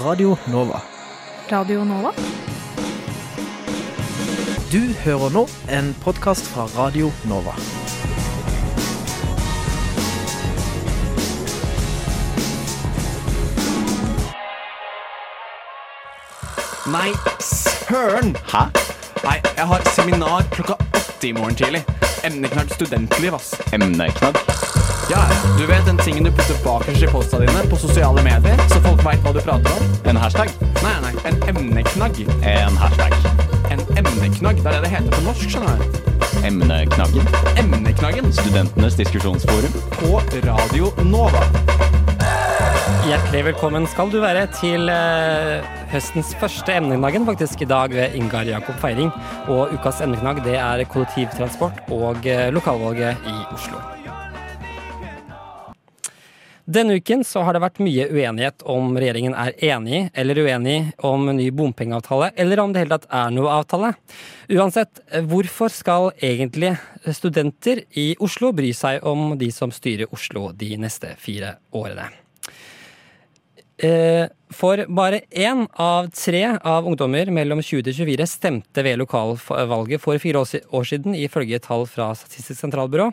Radio Nova. Radio Nova? Du hører nå en podkast fra Radio Nova. Nei, søren! Hæ? Nei, jeg har seminar klokka åtte i morgen tidlig. Emneknagg studentliv, ass. Emneknagg? Ja, du vet den tingen du putter bakerst i posta dine på sosiale medier, så folk veit hva du prater om? En hashtag? Nei, nei, en emneknagg. En hashtag. En emneknagg, det er det det heter på norsk, skjønner du. Emneknaggen? Emneknaggen Studentenes diskusjonsforum? på Radio Nova. Hjertelig velkommen skal du være til eh, høstens første emneknaggen, faktisk i dag ved Ingar Jakob Feiring. Og ukas emneknagg det er kollektivtransport og eh, lokalvalget i Oslo. Denne uken så har det vært mye uenighet om regjeringen er enig eller uenig om ny bompengeavtale, eller om det hele tatt er noe avtale. Uansett, hvorfor skal egentlig studenter i Oslo bry seg om de som styrer Oslo de neste fire årene? Eh, For bare én av tre av ungdommer mellom 20 til 24 stemte ved lokalvalget for fire år siden, ifølge tall fra Statistisk sentralbyrå.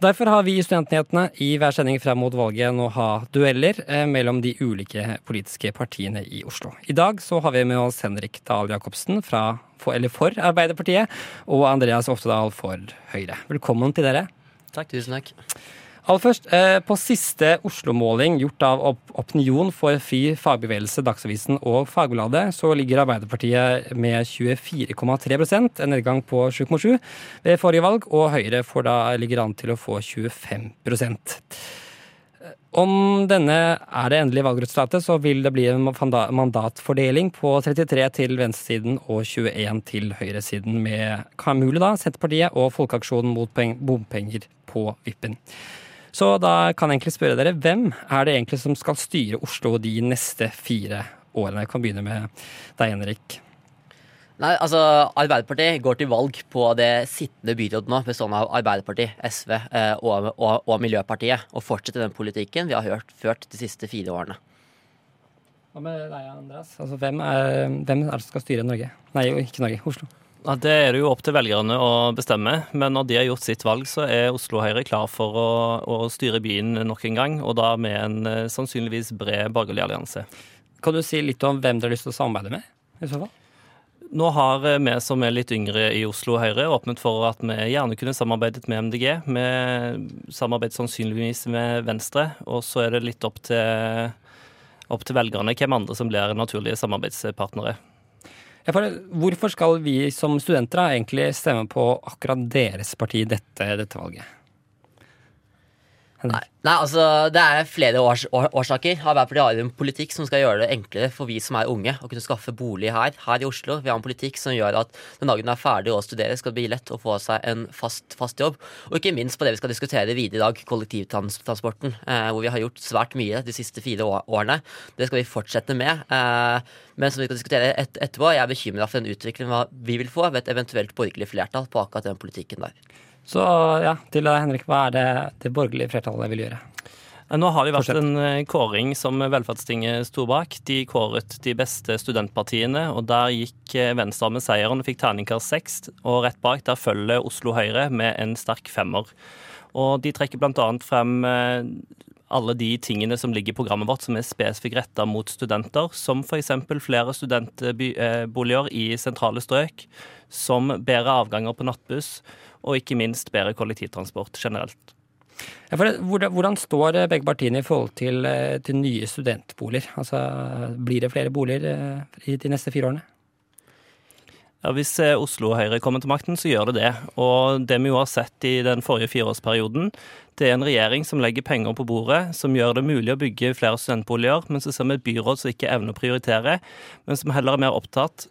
Derfor har vi i Studentnyhetene i hver sending frem mot valget nå ha dueller eh, mellom de ulike politiske partiene i Oslo. I dag så har vi med oss Henrik Dahl Jacobsen fra, eller for Arbeiderpartiet og Andreas Oftedal for Høyre. Velkommen til dere. Takk, tusen takk. Aller først, eh, På siste Oslo-måling gjort av Opinion for Fri fagbevegelse, Dagsavisen og Fagbladet, så ligger Arbeiderpartiet med 24,3% en nedgang på 7,7 ved forrige valg, og Høyre får da ligger an til å få 25% Om denne er det endelige valgresultatet, så vil det bli en mandatfordeling på 33 til venstresiden og 21 til høyresiden, med Kamule, da Senterpartiet og Folkeaksjonen mot bompenger på vippen. Så da kan jeg egentlig spørre dere, hvem er det egentlig som skal styre Oslo de neste fire årene? Jeg kan begynne med deg, Henrik. Nei, altså, Arbeiderpartiet går til valg på det sittende byrådet nå, bestående av Arbeiderpartiet, SV eh, og, og, og Miljøpartiet, og fortsetter den politikken vi har hørt, ført de siste fire årene. Hva med deg, Andreas? Altså, hvem, er, hvem er det som skal styre Norge? Nei, ikke Norge, Oslo. Ja, Det er det jo opp til velgerne å bestemme, men når de har gjort sitt valg, så er Oslo Høyre klar for å, å styre byen nok en gang, og da med en eh, sannsynligvis bred borgerlig allianse. Kan du si litt om hvem dere har lyst til å samarbeide med? i så fall? Nå har eh, vi som er litt yngre i Oslo Høyre åpnet for at vi gjerne kunne samarbeidet med MDG. Vi samarbeider sannsynligvis med Venstre, og så er det litt opp til, opp til velgerne hvem andre som blir naturlige samarbeidspartnere. For hvorfor skal vi som studenter egentlig stemme på akkurat deres parti dette, dette valget? Nei, nei, altså, Det er flere års, år, årsaker. Arbeiderpartiet har en politikk som skal gjøre det enklere for vi som er unge, å kunne skaffe bolig her, her i Oslo. Vi har en politikk som gjør at den dagen du er ferdig å studere, skal det bli lett å få seg en fast, fast jobb. Og ikke minst på det vi skal diskutere videre i dag, kollektivtransporten. Eh, hvor vi har gjort svært mye de siste fire årene. Det skal vi fortsette med. Eh, men som vi skal diskutere et, etterpå, jeg er bekymra for den utviklingen vi vil få ved et eventuelt borgerlig flertall på akkurat den politikken der. Så ja, til deg, Henrik, hva er det det borgerlige flertallet vil gjøre? Eh, Nå har det vært en eh, kåring som Velferdstinget sto bak. De kåret de beste studentpartiene, og der gikk eh, Venstre med seieren og fikk terningkast seks. Og rett bak der følger Oslo Høyre med en sterk femmer. Og de trekker bl.a. frem alle de tingene som ligger i programmet vårt som er spesifikt retta mot studenter, som f.eks. flere studentboliger i sentrale strøk, som bedre avganger på nattbuss, og ikke minst bedre kollektivtransport generelt. Hvordan, står eh, begge partiene i forhold til, eh, til nye studentboliger? Altså, Blir det flere boliger eh, i de neste fire årene? Ja, Hvis eh, Oslo Høyre kommer til makten, så gjør det det. Og det vi jo har sett i den forrige fireårsperioden, det er en regjering som legger penger på bordet, som gjør det mulig å bygge flere studentboliger, men så ser vi et byråd som ikke evner å prioritere, men som heller er mer opptatt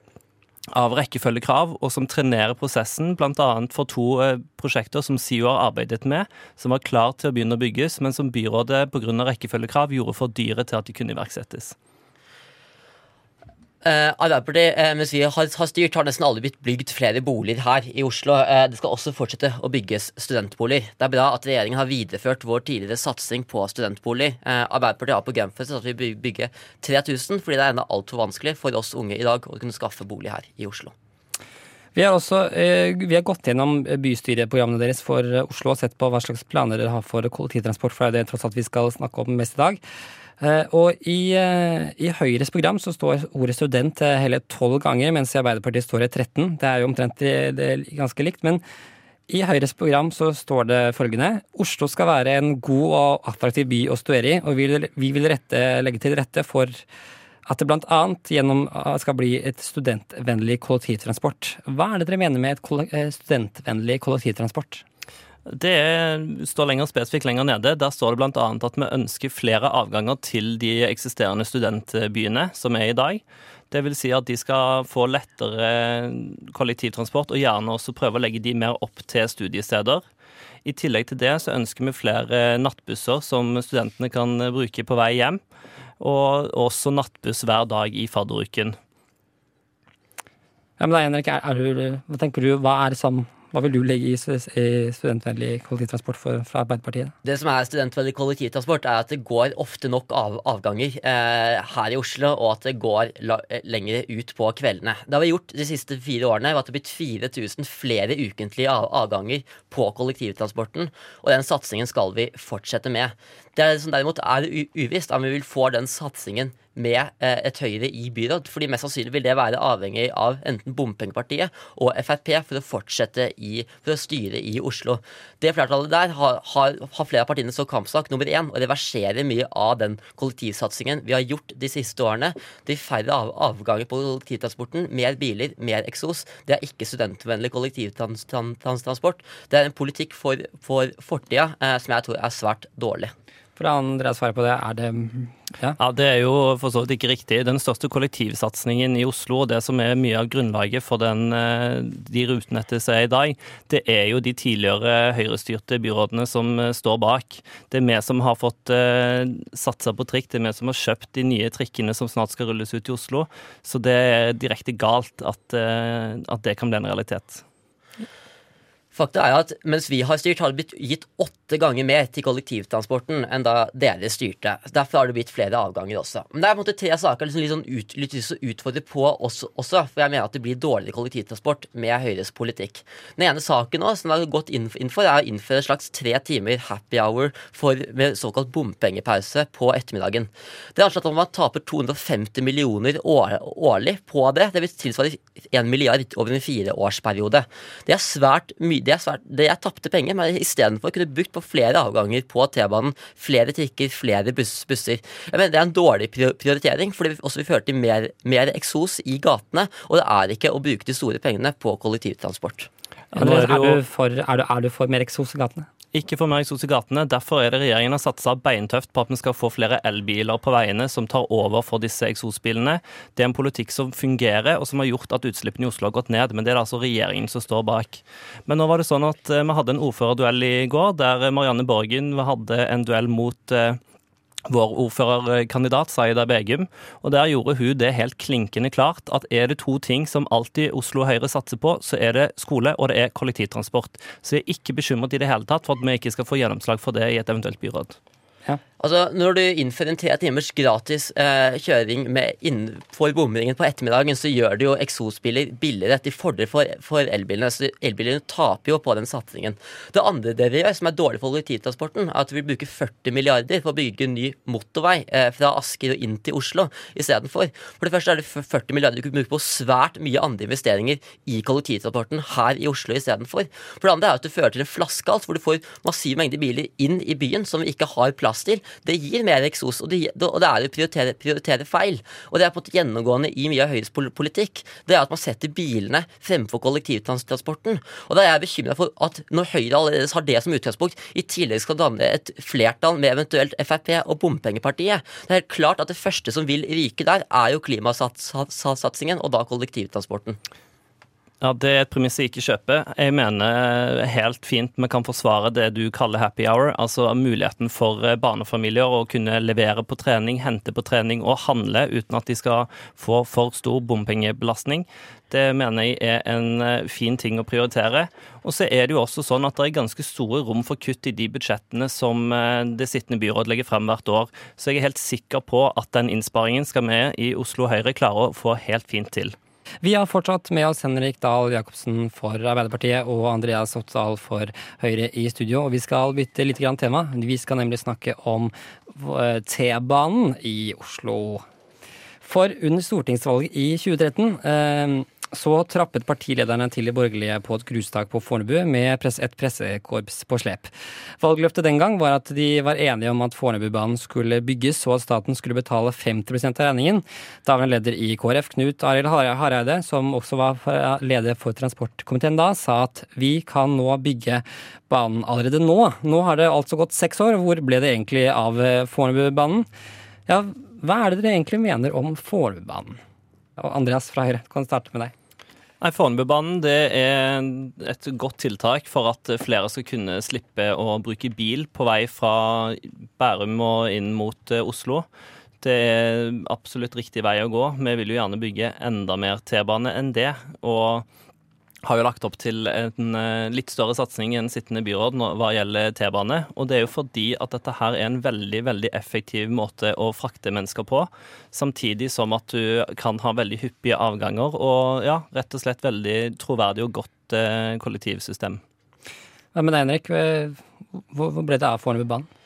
av rekkefølgekrav, og som trenerer prosessen, bl.a. for to eh, prosjekter som SIO har arbeidet med, som var klar til å begynne å bygges, men som byrådet pga. rekkefølgekrav gjorde for dyre til at de kunne iverksettes. Eh, Arbeiderpartiet, uh, mens vi har, har styrt, har nesten aldri blitt bygd flere boliger her i Oslo. Uh, det skal også fortsette å bygges studentboliger. Det er bra at regjeringen har videreført vår tidligere satsing på studentboliger. Eh, Arbeiderpartiet har programfestet at vi vil bygge 3000, fordi det er ennå altfor vanskelig for oss unge i dag å kunne skaffe bolig her i Oslo. Vi har også vi har gått gjennom bystyreprogrammene deres for Oslo og sett på hva slags planer dere har for kollektivtransport, for det er tross alt vi skal snakke om mest i dag. Eh, Og i, eh, i Høyres program så står ordet student eh, hele tolv ganger, mens i Arbeiderpartiet står det 13. Det er jo omtrent det, er ganske likt. Men i Høyres program så står det følgende Oslo skal være en god og attraktiv by å studere i, og vi vil, vi vil rette, legge til rette for at det bl.a. gjennom skal bli et studentvennlig kollektivtransport. Hva er det dere mener med et studentvennlig kollektivtransport? Det står lenger spesifikt lenger nede. Der står det bl.a. at vi ønsker flere avganger til de eksisterende studentbyene som er i dag. Det vil si at de skal få lettere kollektivtransport, og gjerne også prøve å legge de mer opp til studiesteder. I tillegg til det så ønsker vi flere nattbusser som studentene kan bruke på vei hjem. Og også nattbuss hver dag i fadderuken. Ja, men da, Henrik, er, er hva tenker du, hva, er som, hva vil du legge i, stu- studentvennlig kollektivtransport for, fra Arbeiderpartiet? Det som er studentvennlig kollektivtransport, er at det går ofte nok av, avganger eh, her i Oslo, og at det går la, eh, lenger ut på kveldene. Det har vi gjort de siste fire årene, ved at det har blitt 4000 flere ukentlige av, avganger på kollektivtransporten, og den satsingen skal vi fortsette med. Det som derimot er uvisst, er om vi vil få den satsingen med eh, et Høyre i byråd, fordi mest sannsynlig vil det være avhengig av enten Bompengepartiet og Frp for å fortsette i, for å styre i Oslo. Det flertallet der har, har, har flere av partiene som kampsak nummer én å reversere mye av den kollektivsatsingen vi har gjort de siste årene. Det færre av, avganger på kollektivtransporten, mer biler, mer eksos. Det er ikke studentvennlig kollektivtransport. Det er en politikk for, for fortida eh, som jeg tror er svært dårlig. For å Andreas svare på det, er det ja? Ja, Det er jo for så vidt ikke riktig. Den største kollektivsatsingen i Oslo, og det som er mye av grunnlaget for den, eh, de rutenettet som er i dag, det er jo de tidligere høyrestyrte byrådene som eh, står bak. Det er vi som har fått uh, satsa på trikk, det er vi som har kjøpt de nye trikkene som snart skal rulles ut i Oslo. Så det er direkte galt at, uh, at det kan bli en realitet. Fakta er at mens vi har styrt, har det blitt gitt åtte ganger mer til kollektivtransporten enn da dere styrte. Derfor har det blitt flere avganger også. Men det er på en måte tre saker liksom sånn ut, litt å utfordre på oss også, for jeg mener at det blir dårligere kollektivtransport med Høyres politikk. Den ene saken nå, som det har gått inn for, er å innføre en slags tre timer happy hour for, med såkalt bompengepause på ettermiddagen. Det er anslått at man taper 250 millioner år, årlig på det. Det vil tilsvare 1 milliard over en fireårsperiode. Det er svært mye det er, svært, det er tapte penger, men istedenfor kunne brukt på flere avganger på T-banen, flere trikker, flere buss, busser. Jeg mener Det er en dårlig prioritering, for det vil også vil føre til mer, mer eksos i gatene, og det er ikke å bruke de store pengene på kollektivtransport. Ja, er er, du for, er, du, er du for mer eksos i gatene? Ikke for mer eksos i gatene. Derfor er det regjeringen har satsa beintøft på at vi skal få flere elbiler på veiene som tar over for disse eksosbilene. Det er en politikk som fungerer, og som har gjort at utslippene i Oslo har gått ned. Men det er det altså regjeringen som står bak. Men nå var det sånn at eh, vi hadde en ordførerduell i går, der Marianne Borgen hadde en duell mot eh, vår ordførerkandidat Saida Begum, og der gjorde hun det helt klinkende klart at er det to ting som alltid Oslo Høyre satser på, så er det skole og det er kollektivtransport. Så jeg er ikke bekymret i det hele tatt for at vi ikke skal få gjennomslag for det i et eventuelt byråd. Altså, Når du innfører en tre timers gratis eh, kjøring med innenfor bomringen på ettermiddagen, så gjør det jo eksosbiler billigere til fordel for, for elbilene. Så elbilene taper jo på den satsingen. Det andre dere gjør, som er dårlig for kollektivtransporten, er at vi bruker 40 milliarder på å bygge en ny motorvei eh, fra Asker og inn til Oslo istedenfor. For det første er det 40 milliarder du kunne bruke på svært mye andre investeringer i kollektivtransporten her i Oslo istedenfor. For det andre er at det fører til en flaskehals hvor du får massive mengder biler inn i byen som vi ikke har plass til. Det gir mer eksos, og det, og det er å prioritere, prioritere feil. Og det er på en måte gjennomgående i mye av Høyres politikk. Det er at man setter bilene fremfor kollektivtransporten. Og da er jeg bekymra for at når Høyre allerede har det som utgangspunkt, i tillegg skal danne et flertall med eventuelt Frp og Bompengepartiet. Det er helt klart at det første som vil ryke der, er jo klimasatsingen, og da kollektivtransporten. Ja, Det er et premiss jeg ikke kjøper. Jeg mener helt fint vi kan forsvare det du kaller happy hour. Altså muligheten for eh, barnefamilier å kunne levere på trening, hente på trening og handle uten at de skal få for stor bompengebelastning. Det mener jeg er en eh, fin ting å prioritere. Og så er det jo også sånn at det er ganske store rom for kutt i de budsjettene som eh, det sittende byråd legger frem hvert år. Så jeg er helt sikker på at den innsparingen skal vi i Oslo Høyre klare å få helt fint til. Vi har fortsatt med oss Henrik Dahl Jacobsen for Arbeiderpartiet og Andreas Oppdal for Høyre i studio. Og vi skal bytte litt grann tema. Vi skal nemlig snakke om eh, T-banen i Oslo. For under stortingsvalget i 2013 eh, så trappet partilederne til de borgerlige på et grustak på Fornebu med et pressekorps på slep. Valgløftet den gang var at de var enige om at Fornebubanen skulle bygges, og at staten skulle betale 50% av regningen. Daværende leder i KrF, Knut Arild Hareide, som også var leder for transportkomiteen da, sa at vi kan nå bygge banen allerede nå. Nå har det altså gått seks år. Hvor ble det egentlig av Fornebubanen? Ja, hva er det dere egentlig mener om Fornebubanen? Andreas fra Høyre, kan starte med deg. Nei, Fornebubanen er et godt tiltak for at flere skal kunne slippe å bruke bil på vei fra Bærum og inn mot eh, Oslo. Det er absolutt riktig vei å gå. Vi vil jo gjerne bygge enda mer T-bane enn det. Og har jo lagt opp til en eh, litt større satsing enn sittende byråd hva gjelder T-bane. Og det er jo fordi at dette her er en veldig veldig effektiv måte å frakte mennesker på. Samtidig som at du kan ha veldig hyppige avganger og ja, rett og slett veldig troverdig og godt eh, kollektivsystem. Hva med deg, Henrik? Hvor ble det av Fornebubanen?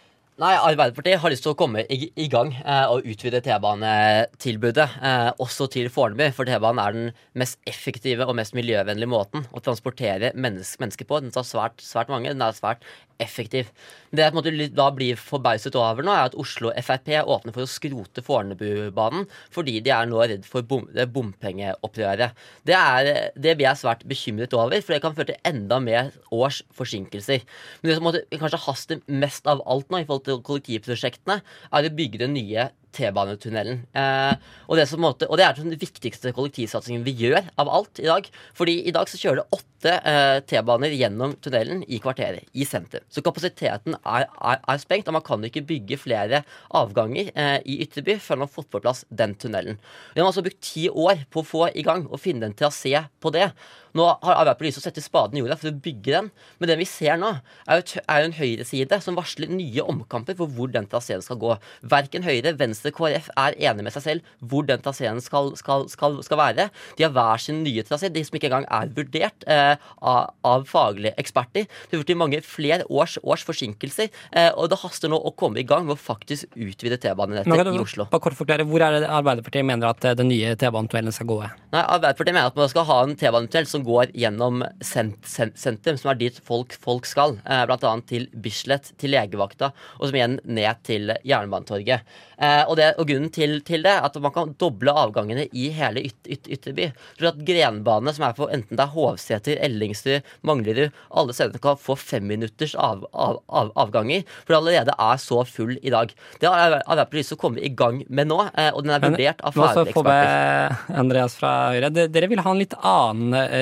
Nei, Arbeiderpartiet har lyst til å komme i, i gang eh, og utvide T-banetilbudet eh, også til Fornebu. For T-banen er den mest effektive og mest miljøvennlige måten å transportere mennesker menneske på. Den tar svært, svært mange. Den er svært effektiv. Det jeg på en måte da blir forbauset over nå, er at Oslo Frp åpner for å skrote Fornebubanen fordi de er nå redd for bom, bompengeopprøret. Det, er, det blir jeg svært bekymret over, for det kan føre til enda mer års forsinkelser. Men det som måtte, kanskje haster mest av alt nå i forhold til kollektivprosjektene, er å bygge det nye T-banetunnelen. Eh, og, det og, det er den viktigste kollektivsatsingen vi gjør av alt i dag. Fordi i dag så kjører det åtte eh, T-baner gjennom tunnelen i kvarteret, i senter. Så kapasiteten er, er, er, sprengt, og man kan ikke bygge flere avganger eh, i Ytterby før man har fått på plass den tunnelen. Vi har altså brukt ti år på å få i gang og finne en trasé på det. Nå har Arbeiderpartiet lyst til å sette spaden i jorda for å bygge den, men det vi ser nå, er jo en høyreside som varsler nye omkamper for hvor den traseen skal gå. Verken Høyre, Venstre, KrF er enige med seg selv hvor den traseen skal, skal, skal, skal, være. De har hver sin nye trasé, de som ikke engang er vurdert eh, av, av, faglige eksperter. Det har blitt mange flere års, års forsinkelser, eh, og det haster nå å komme i gang med å faktisk utvide T-banenettet i Oslo. Bare kort forklare, Hvor er det Arbeiderpartiet mener at eh, den nye T-banetunnelen skal gå? Nei, Arbeiderpartiet mener at man skal ha en T-banetunnel som går gjennom sent, sent, sentrum, som er dit folk, folk skal. Eh, Bl.a. til Bislett, til legevakta, og som igjen ned til Jernbanetorget. Eh, og, det, og, grunnen til, til, det er at man kan doble avgangene i hele yt, yt, Ytterby. Så at Grenbane, som er på enten det er Hovseter, Ellingsrud, Manglerud, alle stedene kan få femminutters av, av, av, avganger. For det allerede er så full i dag. Det har Arbeiderpartiet lyst til å komme i gang med nå, eh, og den er vurdert av fageksperter. eksperter. Andreas fra Høyre, dere vil ha en litt annen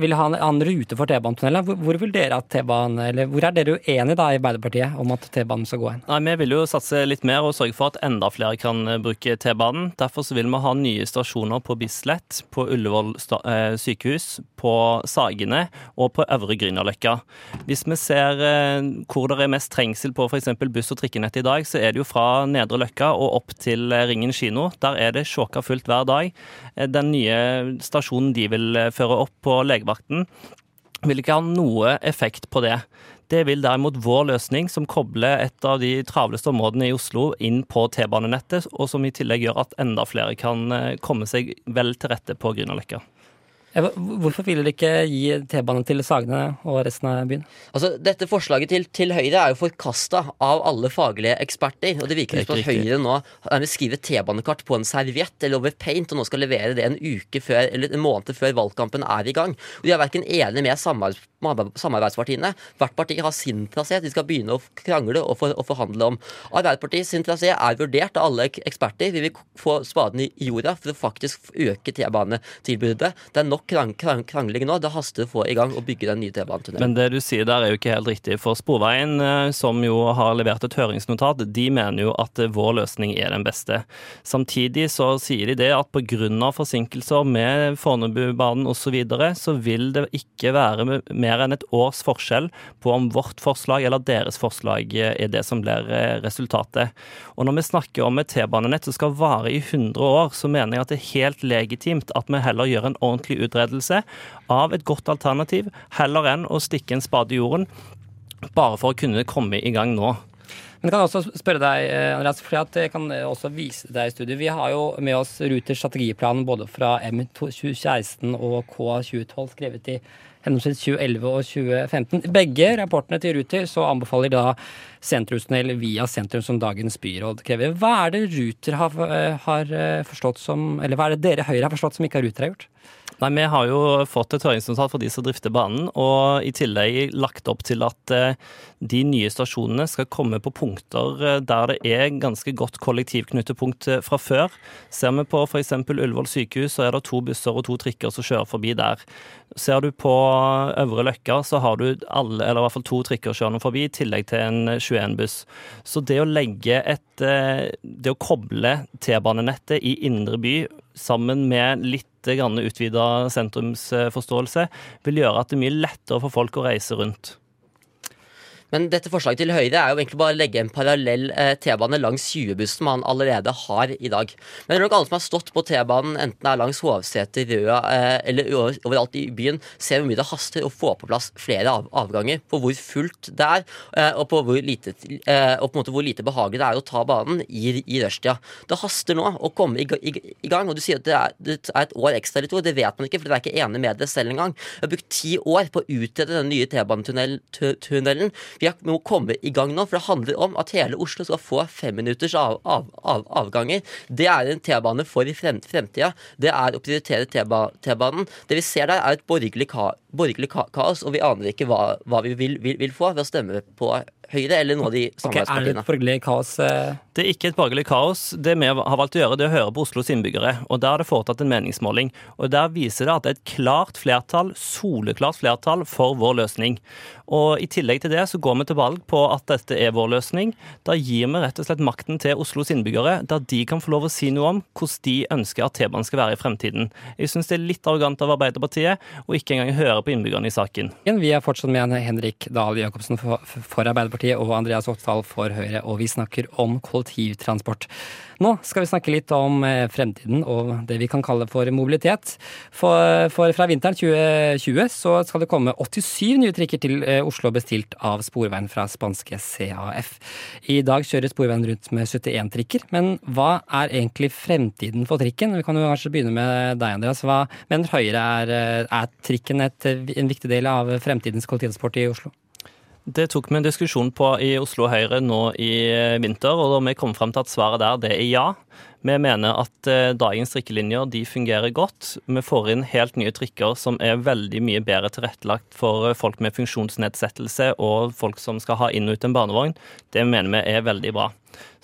vil ha en annen rute for T-banetunnelen. Hvor, hvor, hvor er dere uenige da i Arbeiderpartiet om at T-banen skal gå inn? Nei, Vi vil jo satse litt mer og sørge for at enda flere kan eh, bruke T-banen. Derfor så vil vi ha nye stasjoner på Bislett, på Ullevål eh, sykehus, på Sagene og på Øvre Grünerløkka. Hvis vi ser eh, hvor det er mest trengsel på f.eks. buss- og trikkenett i dag, så er det jo fra Nedre Løkka og opp til Ringen kino. Der er det sjåka fullt hver dag. Den nye stasjonen de vil føre opp på legevakten legevakten, vil ikke ha noe effekt på det. Det vil derimot vår løsning, som kobler et av de travleste områdene i Oslo inn på T-banenettet, og som i tillegg gjør at enda flere kan eh, komme seg vel til rette på Grünerløkka. Hvorfor vil dere ikke gi T-bane til Sagene og resten av byen? Altså, Dette forslaget til, til Høyre er jo forkasta av alle faglige eksperter. og Det virker som at Høyre nå skriver T-banekart på en serviett eller over paint, og nå skal levere det en uke før, eller en måned før valgkampen er i gang. Og De er verken enige med samarbeidspartiene. Hvert parti har sin trasé de skal begynne å krangle og, for, og forhandle om. Arbeiderpartiet sin trasé er vurdert av alle eksperter. Vi vil få spaden i jorda for å faktisk øke T-banetilbudet. Det er nok krang, krang, krangling nå. Det haster å få i gang og bygge den nye T-banetunnelen. Men det du sier der er jo ikke helt riktig. For Sporveien, eh, som jo har levert et høringsnotat, de mener jo at eh, vår løsning er den beste. Samtidig så sier de det at pga. forsinkelser med Fornebubanen osv., så, videre, så vil det ikke være mer enn et års forskjell på om vårt forslag eller deres forslag eh, er det som blir resultatet. Og når vi snakker om et T-banenett som skal vare i 100 år, så mener jeg at det er helt legitimt at vi heller gjør en ordentlig utredelse av et godt alternativ, heller enn å stikke en spade i jorden bare for å kunne komme i gang nå. Men jeg kan også spørre deg, eh, Andreas, for jeg kan eh, også vise deg i studio. Vi har jo med oss Ruters strategiplan både fra M2016 og K2012 skrevet i henholdsvis 2011 og 2015. Begge rapportene til Ruter så anbefaler da sentrumstunnel via sentrum som dagens byråd krever. Hva er det Ruter har, eh, har eh, forstått som Eller hva er det dere Høyre har forstått som ikke Ruter har gjort? Nei, Vi har jo fått et høringsnotat for de som drifter banen, og i tillegg lagt opp til at eh, de nye stasjonene skal komme på punkter eh, der det er ganske godt kollektivknutepunkt eh, fra før. Ser vi på f.eks. Ullevål sykehus, så er det to busser og to trikker som kjører forbi der. Ser du på Øvre Løkka, så har du alle, eller i hvert fall to trikker kjørende forbi, i tillegg til en 21-buss. Så det å legge et Det å koble T-banenettet i indre by sammen med litt grann utvida sentrumsforståelse, vil gjøre at det er mye lettere for folk å reise rundt. Men dette forslaget til Høyre er jo egentlig bare å legge en parallell eh, T-bane langs 20-bussen man allerede har i dag. Men det er nok alle som har stått på T-banen, enten det er langs Hovseter, Røa eh, eller overalt i byen, ser hvor mye det haster å få på plass flere av avganger. På hvor fullt det er, eh, og på hvor lite, og på en måte hvor lite behagelig det er å ta banen i, i rushtida. Det haster nå å komme i, i, i gang, og du sier at det er, det er et år ekstra eller to. Det vet man ikke, for dere er ikke enig med det selv engang. Vi har brukt ti år på å utrede den nye T-banetunnelen. Vi må komme i gang nå, for det handler om at hele Oslo skal få femminutters av, av, av, avganger. Det er en T-bane for fremtida. Det er å prioritere T-ba- T-banen. Det vi ser der, er et borgerlig, ka, borgerlig ka, kaos, og vi aner ikke hva, hva vi vil, vil, vil få ved å stemme på Høyre eller noen av de Ok, er det samarbeidspartiene. et borgerlig kaos? eh? Det er ikke et borgerlig kaos. Det vi har valgt å gjøre, det er å høre på Oslos innbyggere. og Der er det foretatt en meningsmåling. og Der viser det at det er et klart flertall, soleklart flertall, for vår løsning. Og I tillegg til det så går vi til valg på at dette er vår løsning. Da gir vi rett og slett makten til Oslos innbyggere, der de kan få lov å si noe om hvordan de ønsker at T-banen skal være i fremtiden. Jeg syns det er litt arrogant av Arbeiderpartiet å ikke engang høre på innbyggerne i saken. Vi er fortsatt med Henrik Dahl Jacobsen for, Arbeiderpartiet og Andreas Oppdal for Høyre, og vi snakker om kollektivtransport. Nå skal vi snakke litt om eh, fremtiden og det vi kan kalle for mobilitet. For, for fra vinteren 2020 så skal det komme 87 nye trikker til eh, Oslo bestilt av Sporveien fra spanske CAF. I dag kjører Sporveien rundt med 71 trikker, men hva er egentlig fremtiden for trikken? Vi kan jo kanskje begynne med deg, Andreas. Hva mener Høyre er, eh, er trikken et, en viktig del av fremtidens kollektivtransport i Oslo? Det tok vi en diskusjon på i Oslo Høyre nå i vinter, og da vi kom frem til at svaret der det er ja. Vi mener at eh, dagens trikkelinjer de fungerer godt. Vi får inn helt nye trikker som er veldig mye bedre tilrettelagt for eh, folk med funksjonsnedsettelse og folk som skal ha inn og ut en barnevogn. Det mener vi er veldig bra.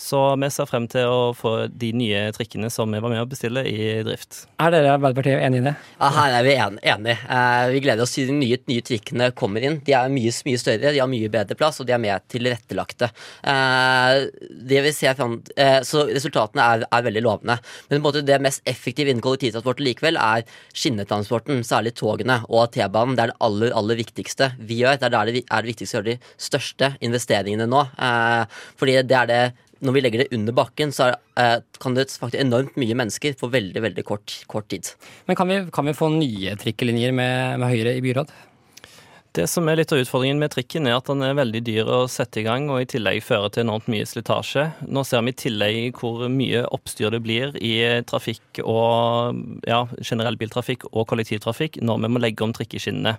Så vi ser frem til å få de nye trikkene som vi var med å bestille, i drift. Er dere i Arbeiderpartiet enig i det? Ja, her er vi en, enige. Eh, vi gleder oss til de nye, nye trikkene kommer inn. De er mye, mye større, de har mye bedre plass, og de er mer tilrettelagte. Eh, det vi ser fram, eh, så resultatene er, er veldig lovende. Men på en måte det mest effektive innen kollektivtransport likevel er skinnetransporten, særlig togene og T-banen. Det er det aller, aller viktigste vi gjør. Det er der det er det viktigste å gjøre de største investeringene nå. Eh, fordi det er det når vi legger det under bakken, så er, eh, kan det faktisk enormt mye mennesker på veldig veldig kort, kort tid. Men kan vi, kan vi få nye trikkelinjer med, med Høyre i byråd? Det som er litt av utfordringen med trikken, er at den er veldig dyr å sette i gang, og i tillegg fører til enormt mye slitasje. Nå ser vi i tillegg hvor mye oppstyr det blir i trafikk og ja, generell biltrafikk og kollektivtrafikk når vi må legge om trikkeskinnene.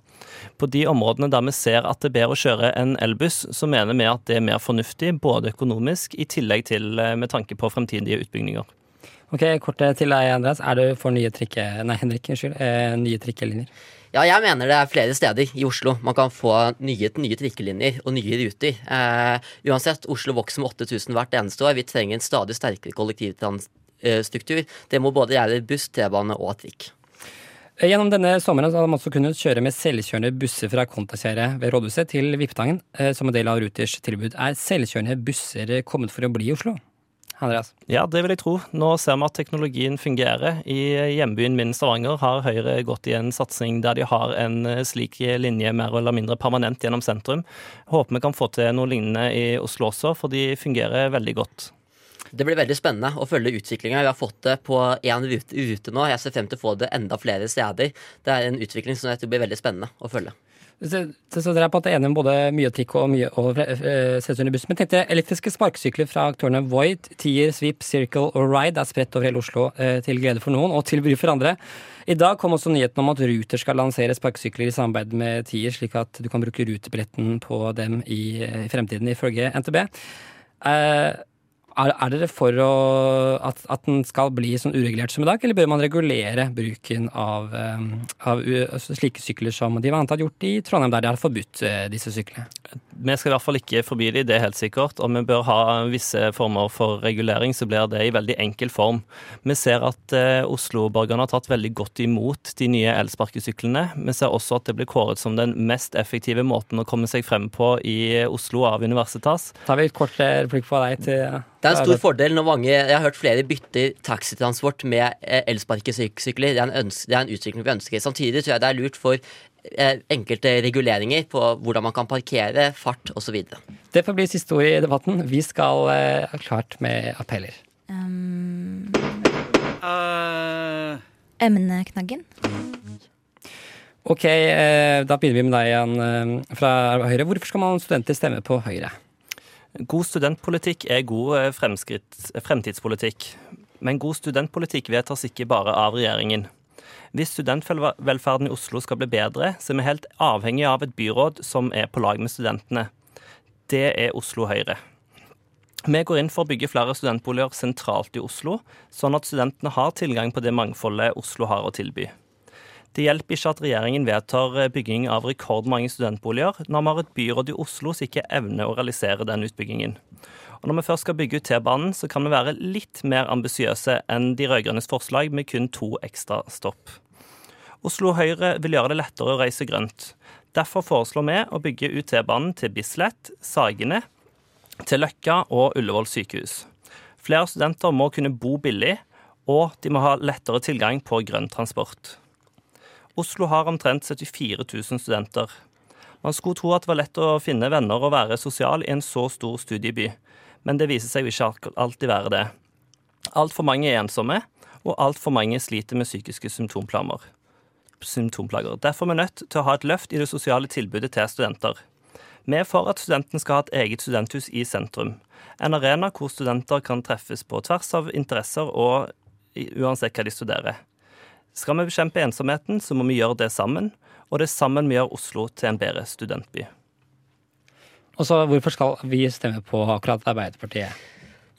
På de områdene der vi ser at det er bedre å kjøre en elbuss, så mener vi at det er mer fornuftig, både økonomisk i tillegg til eh, med tanke på fremtidige utbygginger. Ok, Kort til deg, Andreas. Er du for nye trikke... Nei, Henrik, unnskyld. Eh, nye trikkelinjer? Ja, jeg mener det er flere steder i Oslo man kan få nye, nye trikkelinjer og nye ruter. Eh, uansett, Oslo vokser med 8000 hvert eneste år. Vi trenger en stadig sterkere kollektivstruktur. Det må både gjelde buss, T-bane og trikk. Eh, Gjennom denne sommeren har man også kunnet kjøre med selvkjørende busser fra Kontakjæret ved rådhuset til Vippetangen eh, som en del av Ruters tilbud. Er selvkjørende busser kommet for å bli i Oslo? Andreas? Ja, det vil jeg tro. Nå ser vi at teknologien fungerer. I hjembyen min Stavanger har Høyre gått i en satsing der de har en eh, slik linje mer eller mindre permanent gjennom sentrum. Håper vi kan få til noe lignende i Oslo også, for de fungerer veldig godt. Det blir veldig spennende å følge utviklinga. Vi har fått det på én rute, rute nå. Jeg ser frem til å få det enda flere steder. Det er en utvikling som jeg tror blir veldig spennende å følge. Så, dere er på at det er enige om både mye-tikk og mye og eh, selvkjørende buss. Men tenkte elektriske sparkesykler fra aktørene Void, Tier, Sweep, Circle og Ride er spredt over hele Oslo eh, til glede for noen og til bry for andre. I dag kom også nyheten om at Ruter skal lansere sparkesykler i samarbeid med Tier, slik at du kan bruke rutebilletten på dem i, eh, i fremtiden, ifølge NTB. Eh, er, er dere for å, at, at den skal bli sånn uregulert som i dag, eller bør man regulere bruken av, eh, av altså slike sykler som de var antatt gjort i Trondheim, der de har forbudt eh, disse syklene? Vi skal i hvert fall ikke forby de, det er helt sikkert. Og vi bør ha visse former for regulering, så blir det i veldig enkel form. Vi ser at eh, Oslo-borgerne har tatt veldig godt imot de nye elsparkesyklene. Vi ser også at det blir kåret som den mest effektive måten å komme seg frem på i Oslo av Universitas. Tar vi et kort eh, replikk på deg til Det er en stor fordel når mange Jeg har hørt flere bytter taxitransport med eh, elsparkesykler. Det, er det er en utvikling vi ønsker. Samtidig tror jeg det er lurt for eh, enkelte reguleringer på hvordan man kan parkere, fart osv. Det får bli siste ord i debatten. Vi skal eh, ha klart med appeller. Um, uh. emneknaggen. Ok, eh, da begynner vi med deg, eh, fra Høyre. Hvorfor skal man studenter stemme på Høyre? God studentpolitikk er god eh, fremskritt- fremtidspolitikk. Men god studentpolitikk vedtas ikke bare av regjeringen. Hvis studentvelferden i Oslo skal bli bedre, så er vi helt avhengig av et byråd som er på lag med studentene. Det er Oslo Høyre. Vi går inn for å bygge flere studentboliger sentralt i Oslo, sånn at studentene har tilgang på det mangfoldet Oslo har å tilby. Det hjelper ikke at regjeringen vedtar bygging av rekordmange studentboliger, når vi har et byråd i Oslo som ikke evner å realisere den utbyggingen. Og Når vi først skal bygge ut T-banen, så kan vi være litt mer ambisiøse enn de rød-grønnes forslag med kun to ekstra stopp. Oslo Høyre vil gjøre det lettere å reise grønt. Derfor foreslår vi å bygge ut T-banen til Bislett, Sagene, til Løkka og Ullevål sykehus. Flere studenter må kunne bo billig, og de må ha lettere tilgang på grønn transport. Oslo har omtrent 74 000 studenter. Man skulle tro at det var lett å finne venner og være sosial i en så stor studieby, men det viser seg jo ikke alltid være det. Altfor mange er ensomme, og altfor mange sliter med psykiske symptomplager. Derfor er vi nødt til å ha et løft i det sosiale tilbudet til studenter. Vi er for at studenten skal ha et eget studenthus i sentrum. En arena hvor studenter kan treffes på tvers av interesser og uansett hva de studerer. Skal vi bekjempe ensomheten, så må vi gjøre det sammen. Og det er sammen vi gjør Oslo til en bedre studentby. Og så hvorfor skal vi stemme på akkurat Arbeiderpartiet?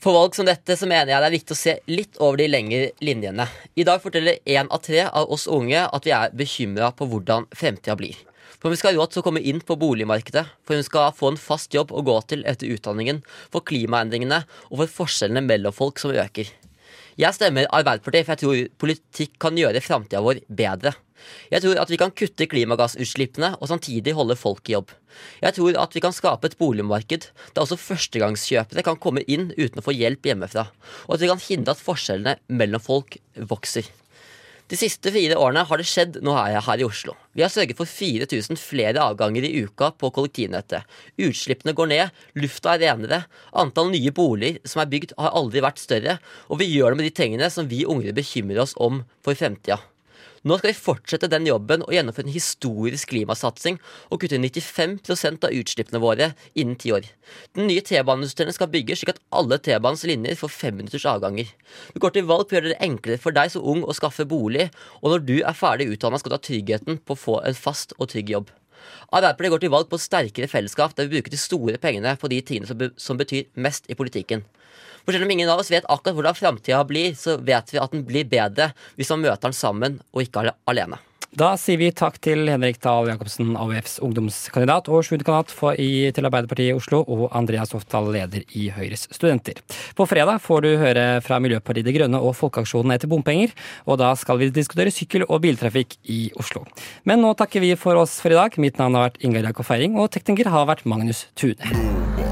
For valg som dette så mener jeg det er viktig å se litt over de lengre linjene. I dag forteller én av tre av oss unge at vi er bekymra på hvordan fremtida blir. For vi skal ha råd til å komme inn på boligmarkedet, for vi skal få en fast jobb å gå til etter utdanningen, for klimaendringene og for forskjellene mellom folk som øker. Jeg stemmer Arbeiderpartiet, for jeg tror politikk kan gjøre framtida vår bedre. Jeg tror at vi kan kutte klimagassutslippene og samtidig holde folk i jobb. Jeg tror at vi kan skape et boligmarked der også førstegangskjøpere kan komme inn uten å få hjelp hjemmefra, og at vi kan hindre at forskjellene mellom folk vokser. De siste fire årene har det skjedd noe her, her i Oslo. Vi har sørget for 4000 flere avganger i uka på kollektivnettet. Utslippene går ned, lufta er renere, antall nye boliger som er bygd har aldri vært større, og vi gjør det med de tingene som vi unge bekymrer oss om for fremtida. Nå skal vi fortsette den jobben og gjennomføre en historisk klimasatsing og kutte 95% av utslippene våre innen ti år. Den nye T-banesystemet skal bygges slik at alle T-banens linjer får femminutters avganger. Vi går til valg på å gjøre det enklere for deg som ung å skaffe bolig, og når du er ferdig utdanna skal du ha tryggheten på å få en fast og trygg jobb. Arbeiderpartiet går til valg på sterkere fellesskap der vi bruker de store pengene på de tingene som betyr mest i politikken. For selv om ingen av oss vet akkurat hvordan framtida blir, så vet vi at den blir bedre hvis man møter den sammen og ikke ale- alene. Da sier vi takk til Henrik Dahl Jacobsen, AUFs ungdomskandidat og studiekandidat til Arbeiderpartiet i Oslo, og Andreas Oftdal, leder i Høyres studenter. På fredag får du høre fra Miljøpartiet De Grønne og Folkeaksjonen etter bompenger, og da skal vi diskutere sykkel- og biltrafikk i Oslo. Men nå takker vi for oss for i dag. Mitt navn har vært Ingar Jakob Feiring, og tekniker har vært Magnus Tune.